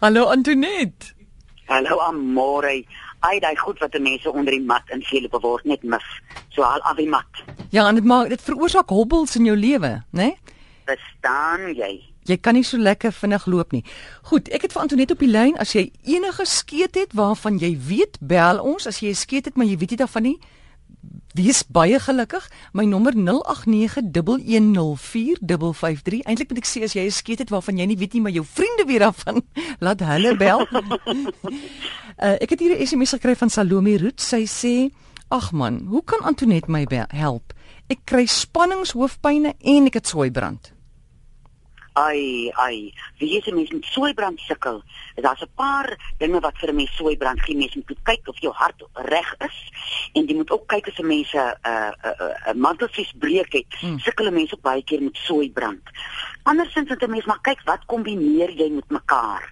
Hallo Antoinette. Hallo Amore. Ai daai goed wat die mense onder die mat in vele beword net mis. So al af die mat. Ja, en dit maak dit veroorsaak hobbels in jou lewe, né? Nee? Verstaan jy? Jy kan nie so lekker vinnig loop nie. Goed, ek het vir Antoinette op die lyn. As jy enige skeet het waarvan jy weet, bel ons. As jy 'n skeet het maar jy weet nie daarvan nie, Wees baie gelukkig. My nommer 0891104553. Eintlik moet ek sê as jy 'n skeet het waarvan jy nie weet nie, maar jou vriende weet daarvan, laat hulle bel. uh, ek het hier 'n SMS gekry van Salome Root. Sy sê: "Ag man, hoe kan Antoinette my help? Ek kry spanningshoofpyne en ek het sooibrand." Ai, ai. Wie is mense met soeibrand sukkel? Daar's 'n paar dinge wat vir 'n mens soeibrand gee. Mens moet kyk of jou hart reg is en jy moet ook kyk as 'n mens 'n 'n 'n mantelvlies breek het. Hmm. Sukkel mense ook baie keer met soeibrand. Andersins moet 'n mens maar kyk wat kombineer jy met mekaar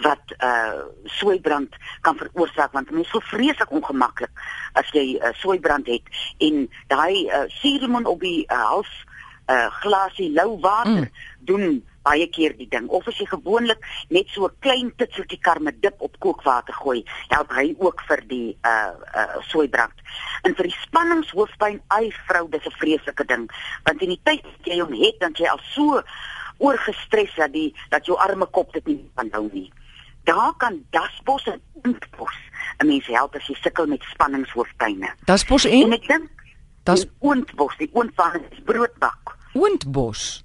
wat uh soeibrand kan veroorsaak want mense voel vreeslik ongemaklik as jy 'n uh, soeibrand het en daai uh, suurlemoen op die uh, hals 'n uh, glasie lou water mm. doen baie keer die ding of as jy gewoonlik net so 'n klein titseltjie karmedip op kookwater gooi, help hy ook vir die uh uh soeibrand. En vir die spanningshoofpyn, ai vrou, dis 'n vreeslike ding, want in die tyd wat jy hom het, dan jy al so oorgestres dat die dat jou arme kop dit nie kan hou nie. Daar kan daspos en impos 'n mens help as jy sukkel met spanningshoofpyne. Daspos en, en ek dink Das oontbos, die oontbos is broodbak. Oontbos.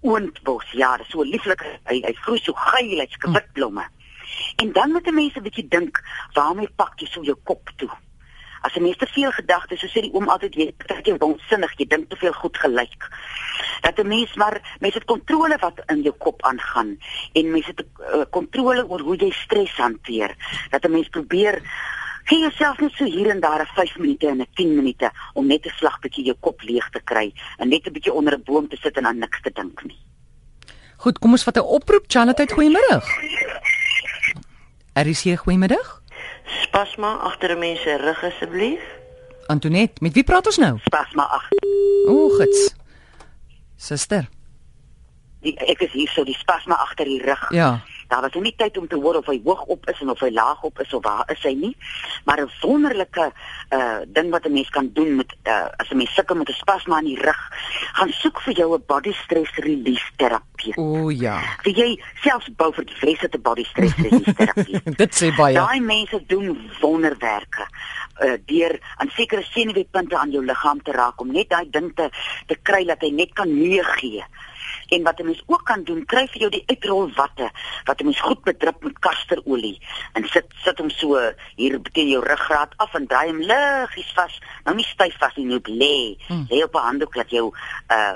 Oontbos, ja, dis so lieflik. Hy hy groei so geel, hy's gewit blomme. Hm. En dan moet mense 'n bietjie dink, waarmee pak jy so jou kop toe? As jy meeste veel gedagtes, so sê die oom altyd, jy trek jou onsinnig, jy dink te veel goed gelyk. Dat 'n mens maar mense het kontrole wat in jou kop aangaan en mense het uh, kontrole oor hoe jy stres hanteer. Dat 'n mens probeer Gee jouself net so hier en daar 'n 5 minute en 'n 10 minute om net 'n slag bietjie jou kop leeg te kry en net 'n bietjie onder 'n boom te sit en aan niks te dink nie. Goed, kom ons vat 'n oproep. Charlotte, goeiemiddag. Er is hier goeiemiddag. Spasma agter 'n mens se rug asseblief. Antoinette, met wie praat ons nou? Spasma ag. O, gits. Suster. Die, ek is hier so die spasma agter die rug. Ja. Daar was nie tyd om te hoor of hy hoog op is en of hy laag op is of waar is hy nie. Maar 'n wonderlike uh ding wat 'n mens kan doen met uh as 'n mens sukkel met 'n spasma in die rug, gaan soek vir jou 'n body stress release terapie. O ja. Vir jy selfs bou vir die vrese te body stress release terapie. Dit sê baie. Daai mense doen wonderwerke uh deur aan sekere senuweepunte aan jou liggaam te raak om net daai ding te te kry dat hy net kan meegee. En wat 'n mens ook kan doen, kry vir jou die uitrolwatte wat 'n mens goed bedrup met kasterolie en sit sit hom so hier teen jou ruggraat af en draai hom liggies vas. Nou nie styf vas nie, net lê. Hmm. Lê op 'n handdoek dat jou uh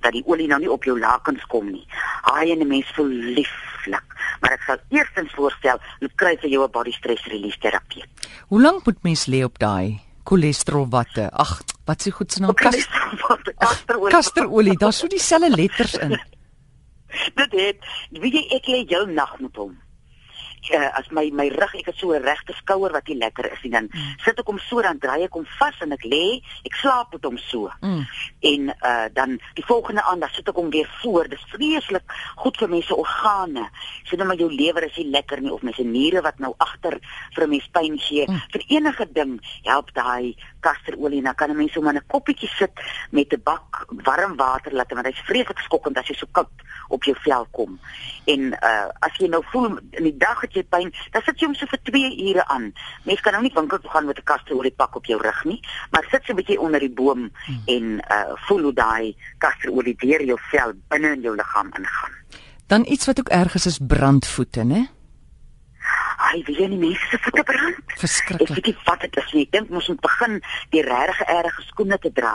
dat die olie nou nie op jou lakens kom nie. Haai en 'n mens voel lieflik. Maar ek sal eerstens voorstel, jy kry vir jou 'n body stress release terapie. Hoe lank moet mens lê op daai cholesterolwatte? Ag, wat s'e goed se naam? Kasterolie. Kasterolie, daar's so dieselfde letters in. Dit het, weet jy ek lê jou nag met hom uh, as my my rug ek het so 'n regte skouer wat nie lekker is nie dan mm. sit ek hom so dan draai ek hom vas en ek lê ek slaap met hom so mm. en uh, dan die volgende aan dan sit ek hom weer voor dis vreeslik goed vir mense organe sê net maar jou lewer is nie lekker nie of mense niere wat nou agter vir 'n mens pyn gee mm. vir enige ding help daai kasterolie dan kan 'n mens hom in 'n koppietjie sit met 'n bak warm water laat want hy's vreeslik skokkend as jy so koud op jou vel kom en uh, as jy nou voel in die dag het jy pyn, dan sit jy hom so vir 2 ure aan. Mens kan nou nie winkel toe gaan met 'n kasterolie pak op jou rug nie, maar sit so 'n bietjie onder die boom hmm. en uh voel hoe daai kasterolie deur jou vel binne in jou liggaam ingaan. Dan iets wat ook erg is is brandvoete, né? Ai, wie jy nie mense se voete brand. Verskriklik. Ek weet nie wat dit is nie. Ek dink ons moet begin die regte erge skoene te dra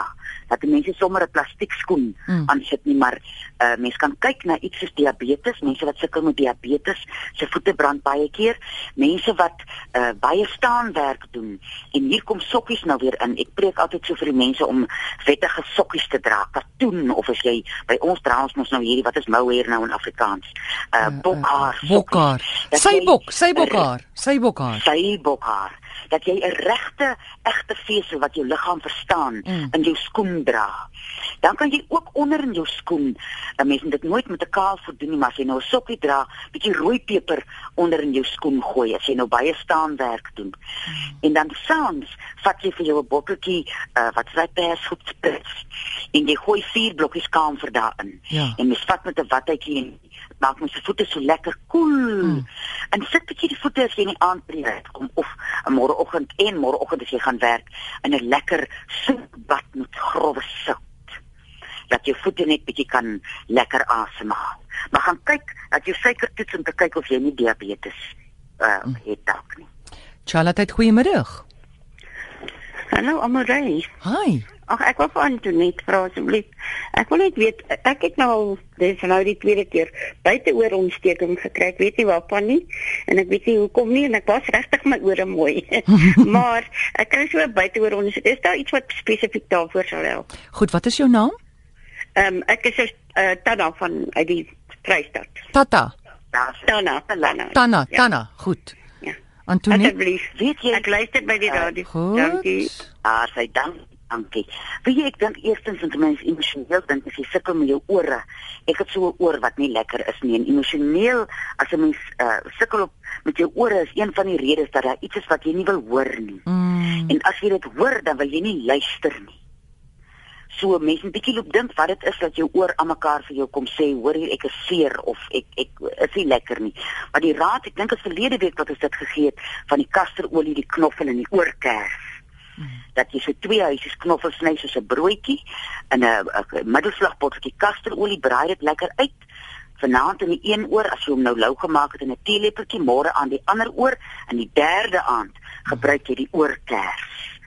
dat die mense sommer 'n plastiek skoen mm. aansit nie maar uh, mense kan kyk na iets soos diabetes mense wat sukkel met diabetes se voete brand baie keer mense wat uh, baie staanwerk doen en hier kom sokkies nou weer in. Ek preek altyd so vir die mense om vettige sokkies te dra katoen of as jy by ons dra ons mos nou hierdie wat is mohair nou in Afrikaans? Uh, bokhaar bokhaar. Sy bok sy bokhaar sy bokhaar sy bokhaar dat jy 'n regte egte vesel wat jou liggaam verstaan Mm. in jou skoen dra. Dan kan jy ook onder in jou skoen, 'n mens moet dit nooit met 'n kaal voet doen nie, maar as jy nou 'n sokkie dra, bietjie rooi peper onder in jou skoen gooi as jy nou baie staanwerk doen. En dan saans vat jy vir jou 'n botteltjie uh, wat sy persgoed sprits en jy gooi vier blokkies kamfer daarin. Ja. En mens vat met 'n watjie en maak mens se voete so lekker koel. Mm. En sit bietjie die voete as jy in die aand by die huis kom of 'n môreoggend en môreoggend as jy gaan werk in 'n lekker soetbad met grove sout. Dat jou voete net bietjie kan lekker asemhaal. Maar gaan kyk dat jy suiker toets om te kyk of jy nie diabetes uh het dalk nie. Charlotte, goeiemiddag. Hallo Amorey. Hi. Ag ek wil vir Antoinette vra asseblief. Ek wil net weet ek het nou al dis nou die tweede keer buiteoor ontsteking gekry. Ek weet nie waarvan nie en ek weet nie hoekom nie en ek was regtig my ore mooi. maar ek kry so buiteoor ontsteking. Is daar iets wat spesifiek daarvoor sal help? Goed, wat is jou naam? Ehm um, ek is 'n uh, Tana van uit die Vrystaat. Tata. Daar's Tana, Tana. Tana, Ja. Tana. Goed. Antoinette. Asseblief. Weet jy Ek luister by die Uh, radio. Goed. Dankie. Ah, sy dank, dankie. Weet jy ek dink eerstens dat mense emosioneel dink as jy sukkel met jou ore. Ek het so 'n oor wat nie lekker is nie en emosioneel as 'n mens uh, sukkel op met jou ore is een van die redes dat daar iets is wat jy nie wil hoor nie. Mm. En as jy dit hoor, dan wil jy nie luister nie. So mense 'n bietjie loop dink wat dit is dat jou oor aan mekaar vir jou kom sê, hoor hier ek is seer of ek ek is nie lekker nie. Maar die raad, ek dink as verlede week wat ons dit gegee het van die kasterolie, die knoffel en die oorkers. Dat jy so twee huisies knoffel sny soos 'n broodjie in 'n 'n middelslagbotteltjie kasterolie, braai dit lekker uit. Vanaand in die een oor as jy hom nou lou gemaak het in 'n teelepeltjie, môre aan die ander oor en die derde aand gebruik jy die oorkers.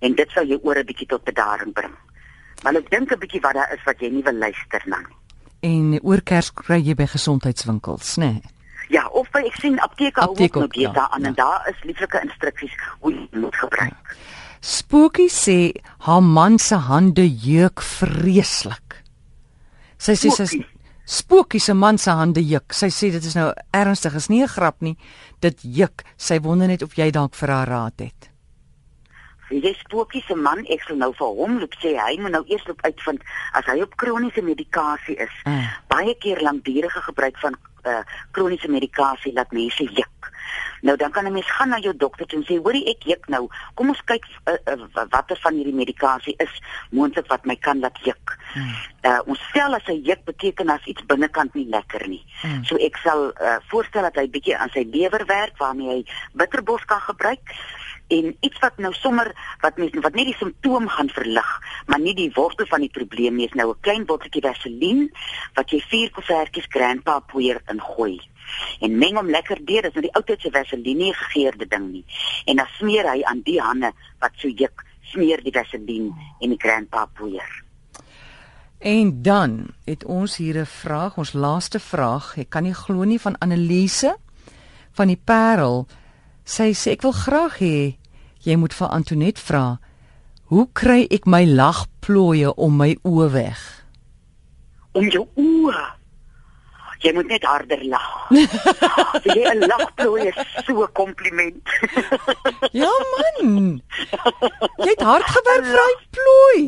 En dit sal jou ore bietjie tot bedaring bring. Maar ek dink 'n bietjie wat daar is wat jy nie wil luister na nie. En oorkers kry jy by gesondheidswinkels, né? Nee. Ja, of by ek sien apteke hou ook nou ook, ja, daaraan ja. en daar is lieflike instruksies hoe jy moet gebruik. Spookie sê haar man se hande jeuk vreeslik. Sy sê sy? Spookie se man se hande juk. Sy sê dit is nou ernstig, is nie 'n grap nie. Dit juk. Sy wonder net of jy dalk vir haar raad het. Jy spookie se man, ek sal nou vir hom loop sê hy moet nou eers loop uitvind as hy op kroniese medikasie is. Ah. Baie keer langdurige gebruik van uh kroniese medikasie laat mense juk. Nou dan kan 'n mens gaan na jou dokter en sê, "Hoorie, ek juk nou. Kom ons kyk uh, uh, watter van hierdie medikasie is moontlik wat my kan laat juk." Hmm. Uh ons stel as hy juk beteken as iets binnekant nie lekker nie. Hmm. So ek sal uh, voorstel dat hy bietjie aan sy lewer werk waarmee hy bitterbos kan gebruik en iets wat nou sommer wat mens wat net die simptoom gaan verlig, maar nie die wortel van die probleem nie, is nou 'n klein botteltjie Vaseline wat jy vier koevertjies grandpa poeier ingooi. En meng hom lekker deur, dis nou die ou tyd se Vaseline nie gegeurde ding nie. En dan smeer hy aan die hande wat so juk, smeer die Vaseline en die grandpa poeier. En dan het ons hier 'n vraag, ons laaste vraag. Ek kan nie glo nie van Annelise van die Parel. Sy sê ek wil graag hê jy moet vir Antoinette vra. Hoe kry ek my lagplooie om my oë weg? om jou oë. Jy moet net harder lag. jy 'n lagplooi is so 'n kompliment. Ja man. Jy het hard gewerk vir hy plooi.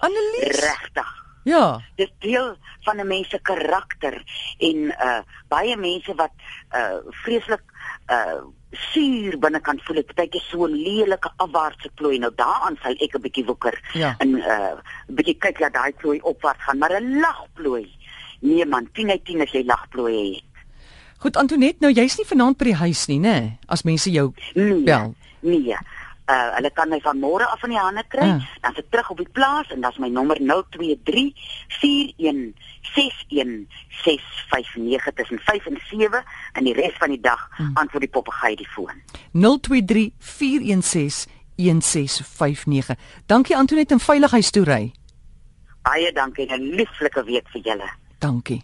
Annelies. Regtig. Ja. Dis deel van 'n mens se karakter en uh baie mense wat uh vreeslik uh suur binnekant voel het, partykeer so 'n lelike afwaartse plooi. Nou daaraan sal ek 'n bietjie woeker Ja. en uh bietjie kyk dat daai plooi opwaarts gaan, maar 'n lagplooi. Nee man, 10 uit 10 as jy lagplooi het. Goed Antoinette, nou jy's nie vanaand by die huis nie, né? As mense jou Nee. bel. Nee. Uh hulle kan my van môre af in die hande kry. Ah. Dan se terug op die plaas en dan's my nommer 023 41 61 659 tussen 5 en 7 en die res van die dag Hmm. antwoord die papegaai die foon. 023 416 1659. Dankie Antoinette en veiligheidstoery. Baie dankie en 'n lieflike week vir julle. Dankie.